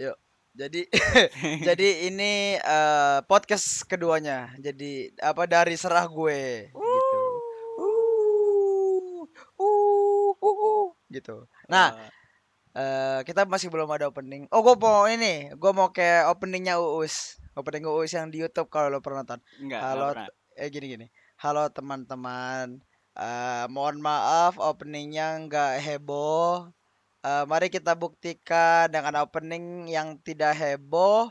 Yuk. Jadi jadi ini eh, podcast keduanya. Jadi apa dari serah gue gitu. Uh, uh, uh, uh, gitu. Nah, eh kita masih belum ada opening. Oh, gue mau ini, gue mau kayak openingnya Uus. Opening Uus yang di YouTube kalau lo pernah nonton. enggak, Halo, pernah. eh gini gini. Halo teman-teman. Eh mohon maaf openingnya nggak heboh. Eh, mari kita buktikan dengan opening yang tidak heboh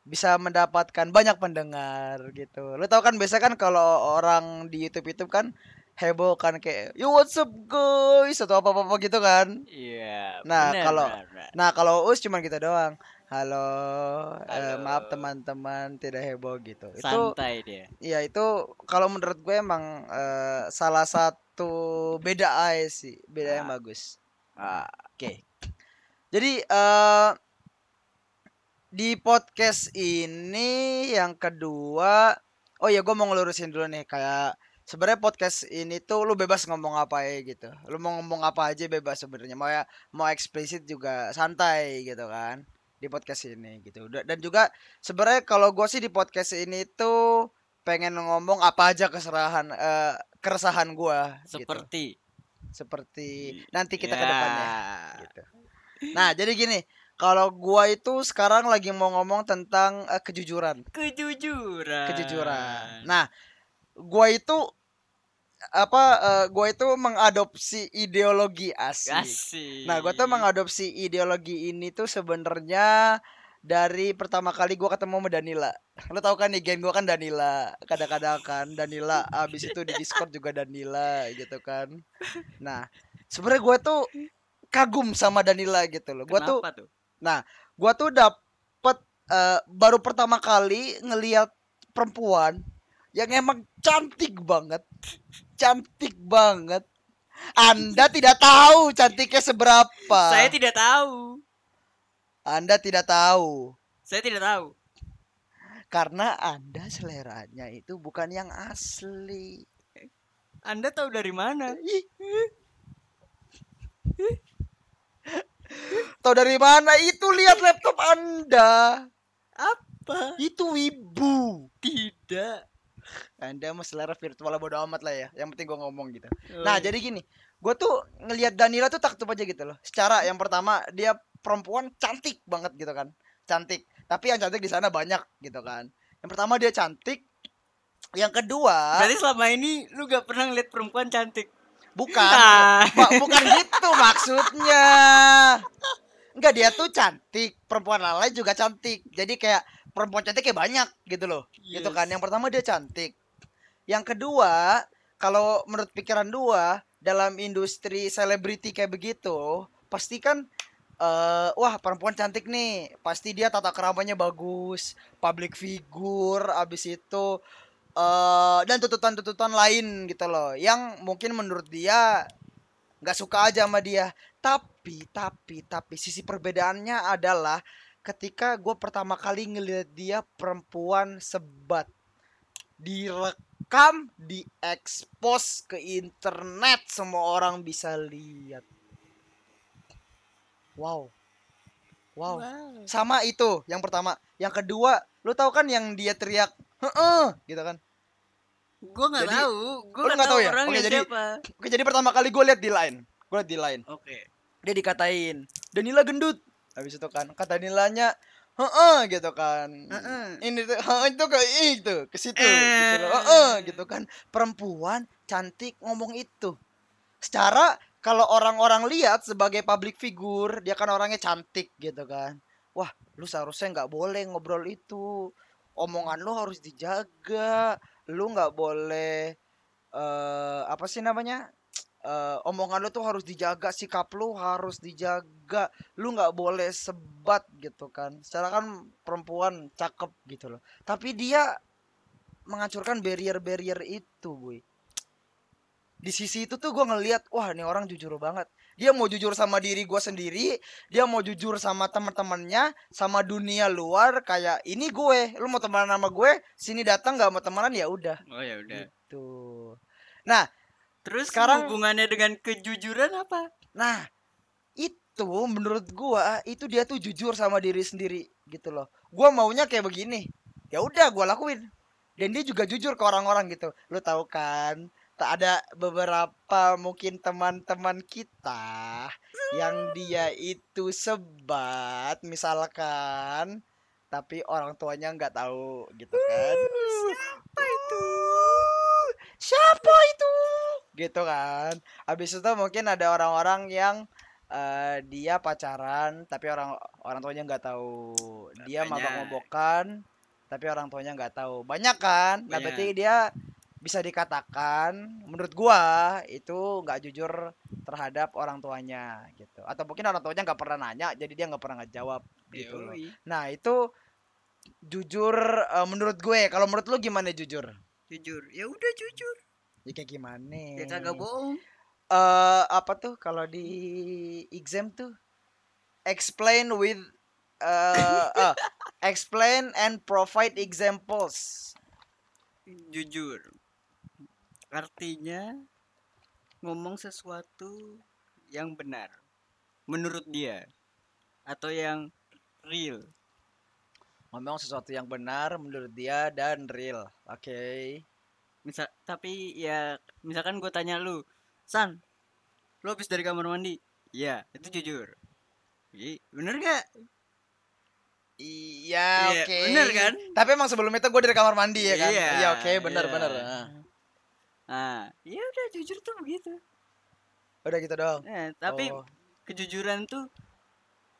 bisa mendapatkan banyak pendengar gitu. Lo tau kan biasa kan kalau orang di YouTube itu kan heboh kan kayak yo what's up guys atau apa apa gitu kan. Iya. Nah, benar, kalau-. Nah kalau us cuman gitu doang. Halo, eh, Halo. maaf teman-teman tidak heboh gitu. Itu santai dia. Iya itu kalau menurut gue emang eh, salah satu beda aja sih, beda yang Ah. bagus. Oke. Jadi eh di podcast ini yang kedua, oh ya gue mau ngelurusin dulu nih kayak sebenarnya podcast ini tuh lu bebas ngomong apa ya gitu. Lu mau ngomong apa aja bebas sebenarnya. Mau ya mau eksplisit juga santai gitu kan di podcast ini gitu. Da- Dan juga sebenarnya kalau gue sih di podcast ini tuh pengen ngomong apa aja keserahan eh, keresahan gua gitu. Seperti nanti kita ke ya. depannya gitu. Nah, jadi gini, kalau gua itu sekarang lagi mau ngomong tentang eh, kejujuran, kejujuran. kejujuran. Nah, gua itu apa eh, gua itu mengadopsi ideologi asik. Kasih. Nah, gua tuh mengadopsi ideologi ini tuh sebenarnya dari pertama kali gua ketemu sama Danila. Lo tau kan nih geng gua kan Danila. Kadang-kadang kan Danila abis itu di Discord juga Danila gitu kan. Nah, sebenarnya gua tuh kagum sama Danila gitu loh. Gua tuh tuh? gua tuh dapet eh, baru pertama kali ngelihat perempuan yang emang cantik banget. Cantik banget. Anda tidak tahu cantiknya seberapa. Saya tidak tahu. Anda tidak tahu Saya tidak tahu. karena Anda seleranya itu bukan yang asli. Anda tahu dari mana? Tahu dari mana? Itu lihat laptop Anda. Apa? Itu wibu. Tidak. Anda mah selera virtual bodo amat lah ya. Yang penting gua ngomong gitu. Oh, Nah, iya. jadi gini, gue tuh ngelihat Danila tuh takut aja gitu loh. Secara yang pertama dia perempuan cantik banget gitu kan, cantik. Tapi yang cantik di sana banyak gitu kan. Yang pertama dia cantik. Yang kedua Berarti selama ini lu gak pernah ngeliat perempuan cantik. bukan, Ah. Ba- bukan gitu maksudnya. Enggak dia tuh cantik, perempuan lain juga cantik. Jadi kayak perempuan cantik kayak banyak gitu loh. gitu kan. Yes. Yang pertama dia cantik. Yang kedua, kalau menurut pikiran dua dalam industri selebriti kayak begitu, pasti kan eh wah perempuan cantik nih, pasti dia tata keramanya bagus, public figure, abis itu eh dan tuntutan-tuntutan lain gitu loh, yang mungkin menurut dia nggak suka aja sama dia. Tapi, tapi, tapi sisi perbedaannya adalah ketika gue pertama kali ngeliat dia perempuan sebat direkam diekspos ke internet semua orang bisa lihat wow wow Wow. sama itu yang pertama yang kedua lu tahu kan yang dia teriak heeh gitu kan Gue gak Jadi- tahu. Gue nggak tahu tahu ya? Oke, jadi- siapa. oke jadi pertama kali gue lihat di line gue lihat di line Oke. dia dikatain Danila gendut habis itu kan kata Danilanya heeh gitu kan Heeh. ini tuh heeh, itu ke itu ke situ Eh. gitu loh heeh, gitu kan perempuan cantik ngomong itu secara kalau orang-orang lihat sebagai public figure dia kan orangnya cantik gitu kan. Wah lu seharusnya nggak boleh ngobrol itu. Omongan lu harus dijaga. Lu nggak boleh eh apa sih namanya? Eh omongan lu tuh harus dijaga sikap lu harus dijaga. Lu nggak boleh sebat gitu kan. Secara kan perempuan cakep gitu loh. Tapi dia menghancurkan barrier-barrier itu gue di sisi itu tuh gue ngelihat wah ini orang jujur banget. Dia mau jujur sama diri gue sendiri dia mau jujur sama teman-temannya sama dunia luar kayak ini gue. Lu mau temenan sama gue sini datang nggak mau temenan ya udah. Oh ya udah. gitu. Nah Terus Sekarang- hubungannya dengan kejujuran apa? Nah, itu menurut gua itu dia tuh jujur sama diri sendiri gitu loh. Gua maunya kayak begini. Ya udah gua lakuin. Dan dia juga jujur ke orang-orang gitu. Lu tahu kan ada beberapa mungkin teman-teman kita yang dia itu sebat misalkan tapi orang tuanya nggak tahu gitu kan. Apa itu? siapa itu? Gitu kan. Habis itu mungkin ada orang-orang yang eh, dia pacaran tapi orang orang tuanya nggak tahu. Dia mabok-mabokan tapi orang tuanya nggak tahu. Banyak kan? Nah Banyak. berarti dia bisa dikatakan menurut gua itu nggak jujur terhadap orang tuanya gitu atau mungkin orang tuanya nggak pernah nanya jadi dia nggak pernah ngejawab gitu loh Yoi. nah itu jujur eh, menurut gue kalau menurut lu gimana jujur Jujur. Ya udah jujur. ya kayak gimana Ya kagak bohong. eh apa tuh kalau di exam tuh explain with eh ah, explain and provide examples Jujur. Artinya ngomong sesuatu yang benar menurut dia atau yang real. ngomong sesuatu yang benar menurut dia dan real oke Misal tapi ya misalkan gue tanya lu, San, lu habis dari kamar mandi? Iya, itu jujur. Iya, bener gak? iya Iya, oke bener kan? tapi emang sebelum itu gue dari kamar mandi ya kan Iya, iya oke bener iya. bener Ah. Nah, ya udah jujur tuh begitu. udah gitu dong Nah, tapi Oh. kejujuran tuh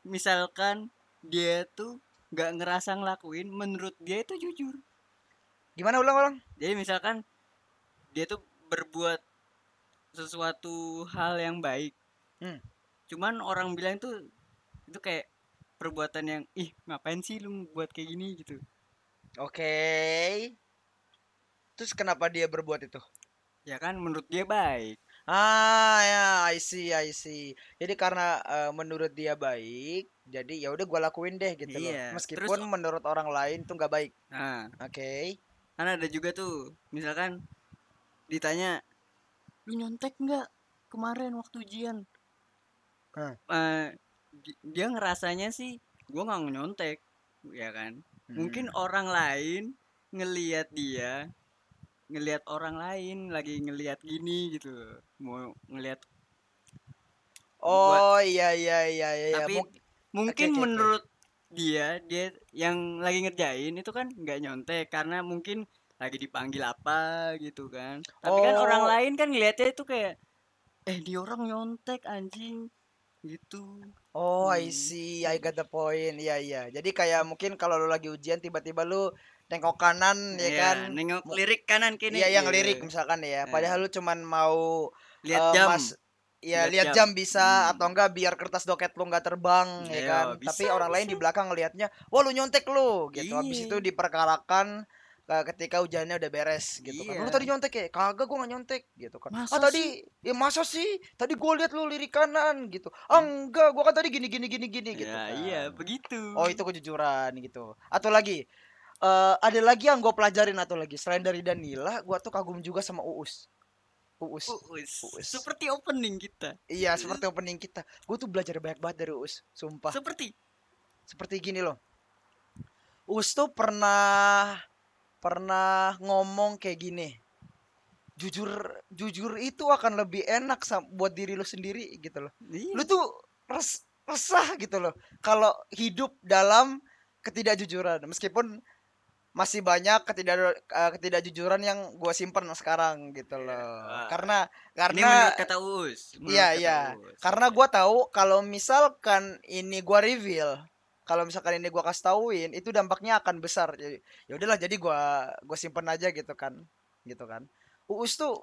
misalkan dia tuh nggak ngerasa ngelakuin menurut dia itu jujur. Gimana ulang ulang? Jadi misalkan dia tuh berbuat sesuatu hal yang baik. Hmm. cuman orang bilang tuh itu kayak perbuatan yang ih ngapain sih lu buat kayak gini? gitu. Oke. Terus kenapa dia berbuat itu ya kan menurut dia baik Ah ya, I see, I see. Jadi karena eh, menurut dia baik, jadi ya udah gua lakuin deh gitu loh. Iya, Meskipun terus- menurut orang lain tuh nggak baik. nah Oke. kan ada juga tuh misalkan ditanya lu nyontek nggak kemarin waktu ujian. Eh, di- dia ngerasanya sih gua nggak nyontek ya kan mungkin Hmm. orang lain ngelihat dia ngelihat orang lain lagi ngelihat gini gitu mau ngelihat Oh iya iya iya iya. Tapi Mung- mungkin oke. menurut dia dia yang lagi ngerjain itu kan nggak nyontek karena mungkin lagi dipanggil apa gitu kan tapi kan orang Oh. lain kan ngelihatnya itu kayak eh dia orang nyontek anjing gitu Oh, I Hmm. see. I got the point. Iya iya. Jadi kayak mungkin kalau lu lagi ujian tiba-tiba lu tengok kanan ya Iya, kan. nengok lirik kanan kini Iya yang gitu. lirik misalkan ya. Eh. Padahal lu cuman mau lihat eh, jam mas- ya Lihat lihat jam. jam bisa Hmm. atau enggak biar kertas doket lu nggak terbang ya Iya, kan bisa, tapi orang lain bisa. di belakang ngelihatnya wah lu nyontek lu gitu habis Iya. itu diperkarakan ketika ujiannya udah beres gitu kan lu Iya. tadi nyontek ya kagak gua nggak nyontek gitu kan Masa ah tadi ya masa sih tadi gua lihat lu lirik kanan gitu ah enggak gua kan tadi gini gini gini gini gitu ya kan iya begitu oh itu kejujuran gitu atau lagi eh ada lagi yang gue pelajarin atau lagi? Selain dari Danila gua tuh kagum juga sama Uus. Uus. Uus. Uus. seperti opening kita. Iya seperti opening kita. Gue tuh belajar banyak banget dari Uus Sumpah. Seperti? Seperti gini loh. Uus tuh pernah Pernah ngomong kayak gini Jujur Jujur itu akan lebih enak Buat diri lu sendiri gitu loh. Iya. Lu tuh res- resah gitu loh. Kalau hidup dalam Ketidakjujuran Meskipun masih banyak ketidak eh, ketidakjujuran yang gue simpen sekarang gitu loh Wah. karena ini karena menurut kata Uus menurut Iya, kata iya. Uus. karena gua tahu kalau misalkan ini gua reveal kalau misalkan ini gua kasih tauin itu dampaknya akan besar jadi ya udahlah jadi gua gua simpen aja gitu kan gitu kan uus tuh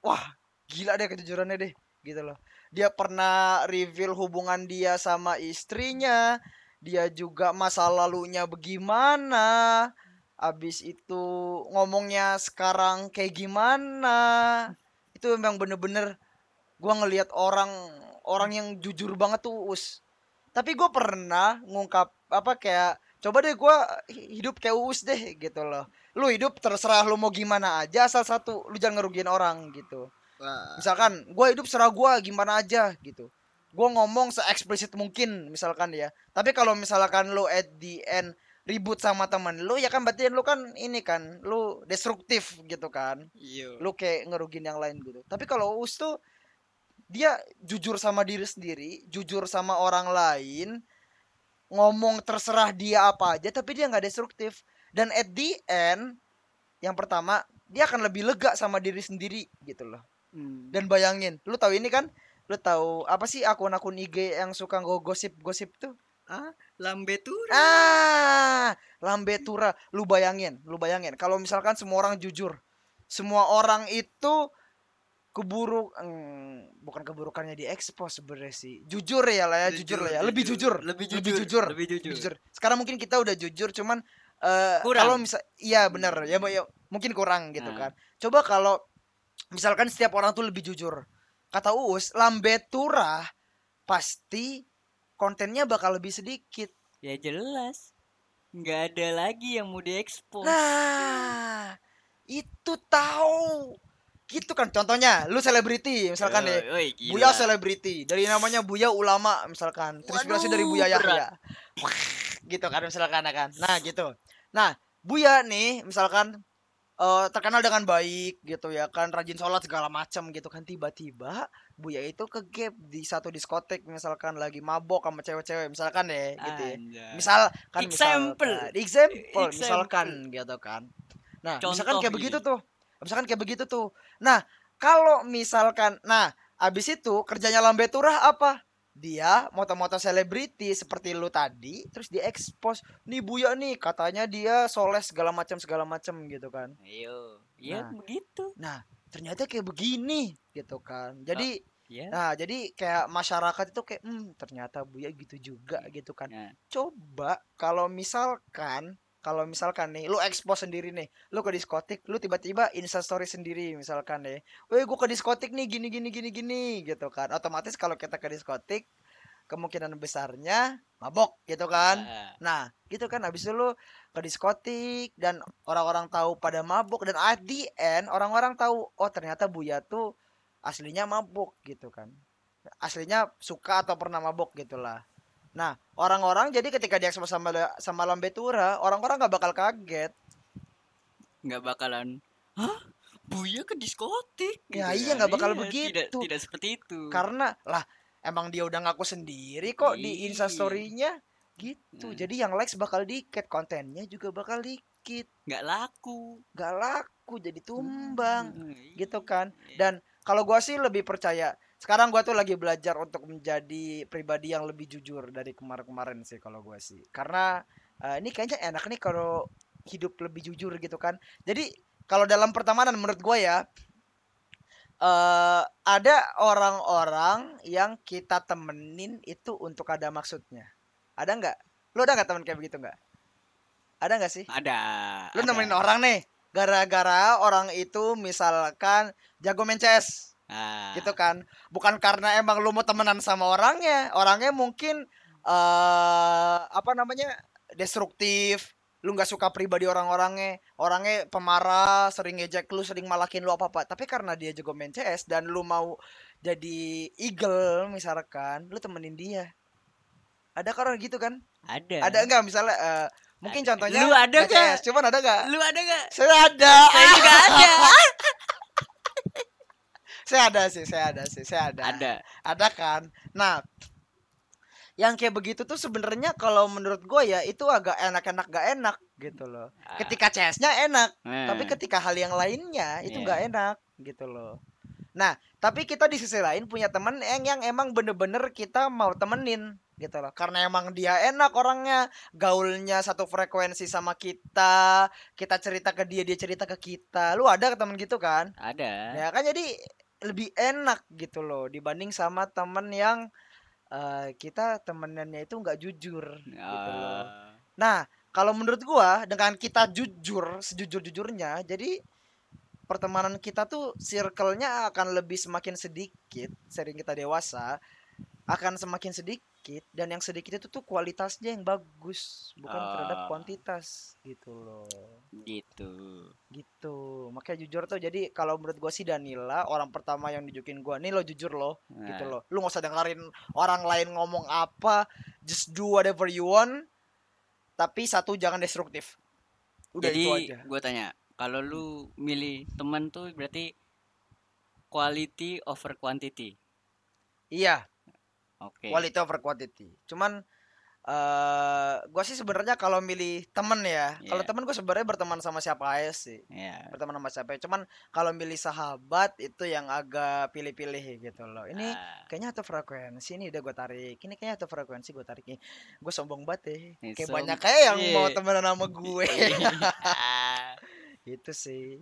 wah gila deh kejujurannya deh gitu loh dia pernah reveal hubungan dia sama istrinya dia juga masa lalunya bagaimana abis itu ngomongnya sekarang kayak gimana? Itu memang bener-bener gua ngelihat orang orang yang jujur banget tuh us. Tapi gue pernah ngungkap apa kayak coba deh gua hi- hidup kayak us deh gitu loh. Lu hidup terserah lu mau gimana aja asal satu lu jangan ngerugiin orang gitu. Wah. misalkan gua hidup serah gua gimana aja gitu. Gue ngomong se eksplisit mungkin misalkan ya. Tapi kalau misalkan lu at the end ribut sama teman lu ya kan berarti lu kan ini kan lu destruktif gitu kan. Iya. lu kayak ngerugin yang lain gitu. Tapi kalau Uus tuh dia jujur sama diri sendiri jujur sama orang lain ngomong terserah dia apa aja tapi dia nggak destruktif. Dan at the end yang pertama dia akan lebih lega sama diri sendiri gitu loh. Hmm. dan bayangin lu tahu ini kan? Lu tahu apa sih akun-akun IG yang suka gosip-gosip tuh ah, lambe tuh. ah lambe tura. Lu bayangin lu bayangin. Kalau misalkan semua orang jujur semua orang itu keburu hmm, bukan keburukannya diekspos sebenarnya sih. Jujur ya lah ya jujur, lah ya. Lebih jujur. lebih lebih jujur, jujur lebih jujur. lebih jujur. Sekarang mungkin kita udah jujur cuman Kurang. kalau misal iya benar ya, ya mungkin kurang gitu Nah. kan. Coba kalau misalkan setiap orang tuh lebih jujur. Kata Uus lambe tura pasti kontennya bakal lebih sedikit Ya jelas. Nggak ada lagi yang mau diekspos. Nah, itu tahu. Gitu kan contohnya, lu selebriti misalkan deh. Gila. Buya selebriti, dari namanya Buya ulama misalkan. Terinspirasi dari Buya Yahya. gitu kan misalkan kan. Nah, gitu. Nah, Buya nih misalkan eh, terkenal dengan baik gitu ya kan rajin sholat segala macam gitu kan tiba-tiba Buya itu ke gap di satu diskotek misalkan lagi mabok sama cewek-cewek misalkan deh gitu ya misal kan Example. misalkan, example, Example. misalkan gitu kan nah misalkan Contoh kayak ini. begitu tuh misalkan kayak begitu tuh nah kalau misalkan nah abis itu kerjanya lambe turah apa dia moto-moto selebriti seperti lu tadi terus diekspos nih buya nih katanya dia soleh segala macam segala macam gitu kan Ayo. Ya Nah. begitu. Ternyata kayak begini gitu kan. Jadi Ya. nah jadi kayak masyarakat itu kayak hmm ternyata buya gitu juga gitu kan. Nah, coba kalau misalkan kalau misalkan nih lu expose sendiri nih lu ke diskotik lu tiba-tiba instastory sendiri misalkan nih weh gua ke diskotik nih gini gini gini gini gitu kan. Otomatis kalau kita ke diskotik kemungkinan besarnya mabok gitu kan ah, nah gitu kan habis itu lu ke diskotik dan orang-orang tahu pada mabuk dan at the end orang-orang tahu oh ternyata Buya tuh aslinya mabuk gitu kan aslinya suka atau pernah mabuk gitulah nah orang-orang jadi ketika dia sama sama Lambetura orang-orang nggak bakal kaget nggak bakalan. Hah? Buya ke diskotik? Ya, Gitu iya, kan. nggak bakal Iya, begitu. Tidak, tidak seperti itu. karena lah emang dia udah ngaku sendiri kok di Iya. instastorynya gitu Nah. jadi yang likes bakal dikit kontennya juga bakal dikit nggak laku. gak laku jadi tumbang Hmm, gitu kan iya. dan kalau gua sih lebih percaya sekarang gua tuh lagi belajar untuk menjadi pribadi yang lebih jujur dari kemarin-kemarin sih kalau gua sih karena eh, ini kayaknya enak nih kalau hidup lebih jujur gitu kan jadi kalau dalam pertemanan menurut gua ya eh ada orang-orang yang kita temenin itu untuk ada maksudnya. Ada nggak? Lu ada nggak teman kayak begitu nggak? Ada nggak sih? Ada. lu ada. nemenin orang nih gara-gara orang itu misalkan jago main CS Ah, gitu kan? Bukan karena emang lu mau temenan sama orangnya orangnya mungkin eh apa namanya destruktif lu nggak suka pribadi orang-orangnya. Orangnya pemarah sering ngejek lu sering malakin lu apa apa. Tapi karena dia jago main CS dan lu mau jadi eagle misalkan lu temenin dia. Ada kan orang gitu kan? Ada. ada enggak misalnya eh, mungkin contohnya Lu ada nggak? CS, cuman ada nggak? Lu ada nggak? saya ada Saya juga ada. saya ada sih saya ada sih saya ada ada. ada kan? Nah yang kayak begitu tuh sebenarnya kalau menurut gue ya itu agak enak-enak gak enak gitu loh. Ah, ketika CS-nya enak eh, tapi ketika hal yang lainnya itu Iya. nggak enak gitu loh. Nah tapi kita di sisi lain punya temen yang yang emang bener-bener kita mau temenin gitu loh. Karena emang dia enak orangnya gaulnya satu frekuensi sama kita kita cerita ke dia dia cerita ke kita. Lu ada temen gitu kan? Ada. ya kan jadi lebih enak gitu loh dibanding sama temen yang eh, kita temenannya itu nggak jujur gitu loh. Ah, Nah kalau menurut gua dengan kita jujur sejujur-jujurnya jadi pertemanan kita tuh circle-nya akan lebih semakin sedikit sering kita dewasa akan semakin sedikit sedikit dan yang sedikit itu tuh kualitasnya yang bagus bukan terhadap Ah. kuantitas gitu loh. Gitu. Gitu. Makanya jujur tuh jadi kalau menurut gua sih Danila orang pertama yang nunjukin gua nih lo jujur lo gitu Nah, loh. Lu nggak usah dengerin orang lain ngomong apa just do whatever you want tapi satu jangan destruktif. Udah jadi itu aja. gue tanya kalau lu milih teman tuh berarti quality over quantity? Iya oke. Quality over quantity. Cuman eh gua sih sebenarnya kalau milih temen ya kalau Iya. temen gue sebenarnya berteman sama siapa aja sih. Ya berteman sama siapa ya. cuman kalau milih sahabat itu yang agak pilih-pilih gitu loh. Ini Ah, kayaknya atau frekuensi nih udah gue tarik. Ini kayaknya atau frekuensi gue tarik nih. Gue sombong banget deh. Nih, kayak som- banyak kayak yang mau iya. temenan sama gue Ah, itu sih.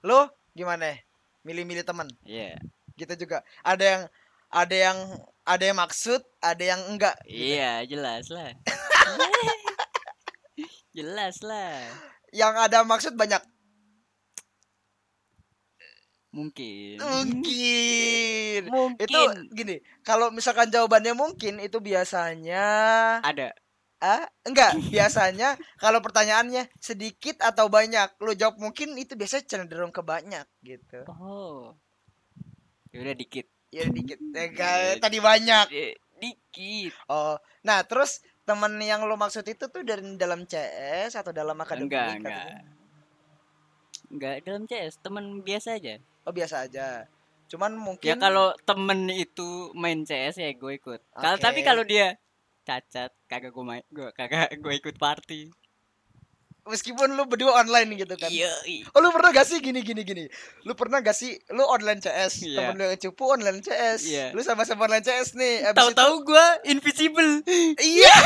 Lo gimana? Milih-milih temen? Iya, gitu juga. Ada yang ada yang ada yang maksud ada yang enggak gitu. iya jelas lah. jelas lah. yang ada maksud banyak Mungkin. mungkin Mungkin. itu gini kalau misalkan jawabannya mungkin itu biasanya ada. ah enggak biasanya kalau pertanyaannya sedikit atau banyak lu jawab mungkin itu biasanya cenderung ke banyak gitu Oh. Ya udah dikit. Ya dikit eh, kayak tadi banyak Eh, Dikit. oh nah terus temen yang lu maksud itu tuh dari dalam CS atau dalam akademik Enggak, enggak. Enggak dalam CS, teman biasa aja. oh biasa aja cuman mungkin Ya kalau temen itu main CS ya gue ikut. Kalau Oke. tapi kalau dia cacat, kagak gue main, gue kagak gue ikut party. Meskipun lu berdua online gitu kan. Iya. Oh lu pernah gak sih gini gini gini. Lu pernah gak sih Lu online CS Iya. Temen lu yang cupu online CS Iya. Lu sama-sama online CS nih Abis itu- Tahu-tahu gue invisible. Iya.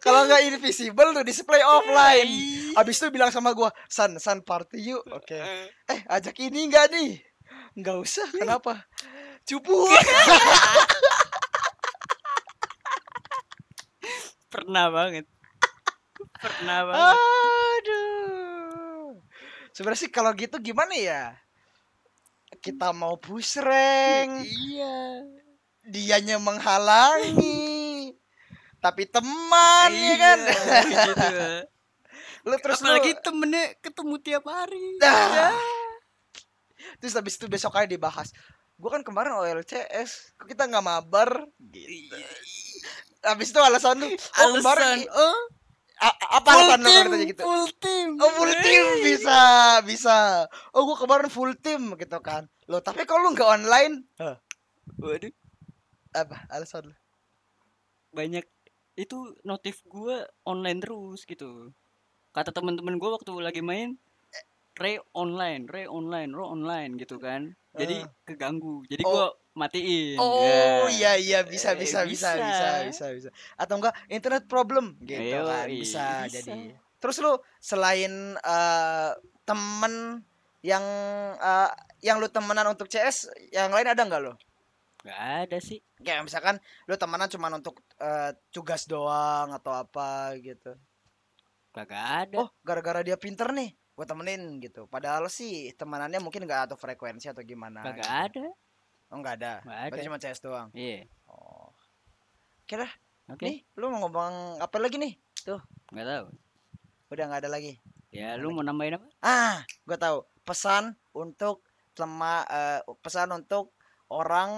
Kalau nggak invisible lu display offline. Abis itu bilang sama gua San, San party yuk. Oke. Eh ajak ini nggak nih? Nggak usah Kenapa? Cupu Pernah banget. Pernah banget. Aduh Sebenarnya sih kalau gitu gimana ya Kita mau push rank Iya. dianya menghalangi tapi teman ya kan gitu. lu terus Apalagi lu, temennya ketemu tiap hari. Dah. terus habis itu besok aja dibahas gua kan kemarin OLCS kok kita nggak mabar gitu habis itu alasan lu oh kemarin Alasan, oh, a- apa alasan lu kalau ditanya gitu full team. Oh full team bisa bisa. Oh gua kemarin full team gitu kan. Lo tapi kalau lu nggak online, Hah, Waduh, apa alasan lu? banyak itu notif gue online terus gitu. Kata teman-teman gue waktu lagi main, re online, re online, re online gitu kan. Jadi keganggu. Jadi Oh. gue matiin. Oh Ya. iya iya bisa Eh, bisa bisa bisa. bisa bisa bisa. Atau enggak internet problem gitu Ayo, kan bisa, bisa. jadi. Terus lu selain eh, temen yang eh, yang lu temenan untuk CS, yang lain ada nggak lo? Gak ada sih. Kayak misalkan lu temenan cuma untuk eh, tugas doang atau apa gitu. Kagak ada. Oh, gara-gara dia pinter nih, gue temenin gitu. Padahal sih temenannya mungkin nggak atau frekuensi atau gimana. Kagak gitu. ada. Oh, nggak ada. Nggak ada. Berarti cuma CS doang. Iya. Oh. Oke dah. Oke. Nih, lu mau ngomong apa lagi nih? Nggak tahu. Udah nggak ada lagi. Ya lu mau nambahin apa? Ah, gue tahu. Pesan untuk lemah eh, pesan untuk orang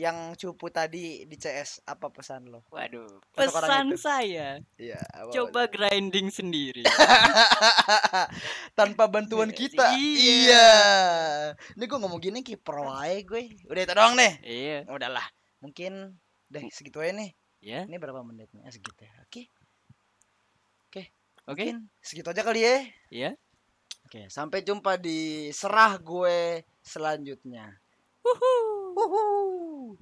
yang cupu tadi di CS. Apa pesan lo? Waduh. Pesan itu. saya. Iya. Coba grinding sendiri. tanpa bantuan Iya, kita. iya. Iya. Ini gue ngomong gini ki pro aja gue. Udah itu doang nih. iya. Udahlah. Mungkin deh segitu aja nih. Ya. Ini berapa menit nih? Ah, segitu ya. Oke. Oke. Mungkin segitu aja kali ya. Iya. Oke, sampai jumpa di serah gue selanjutnya. Wuhu. Woohoo!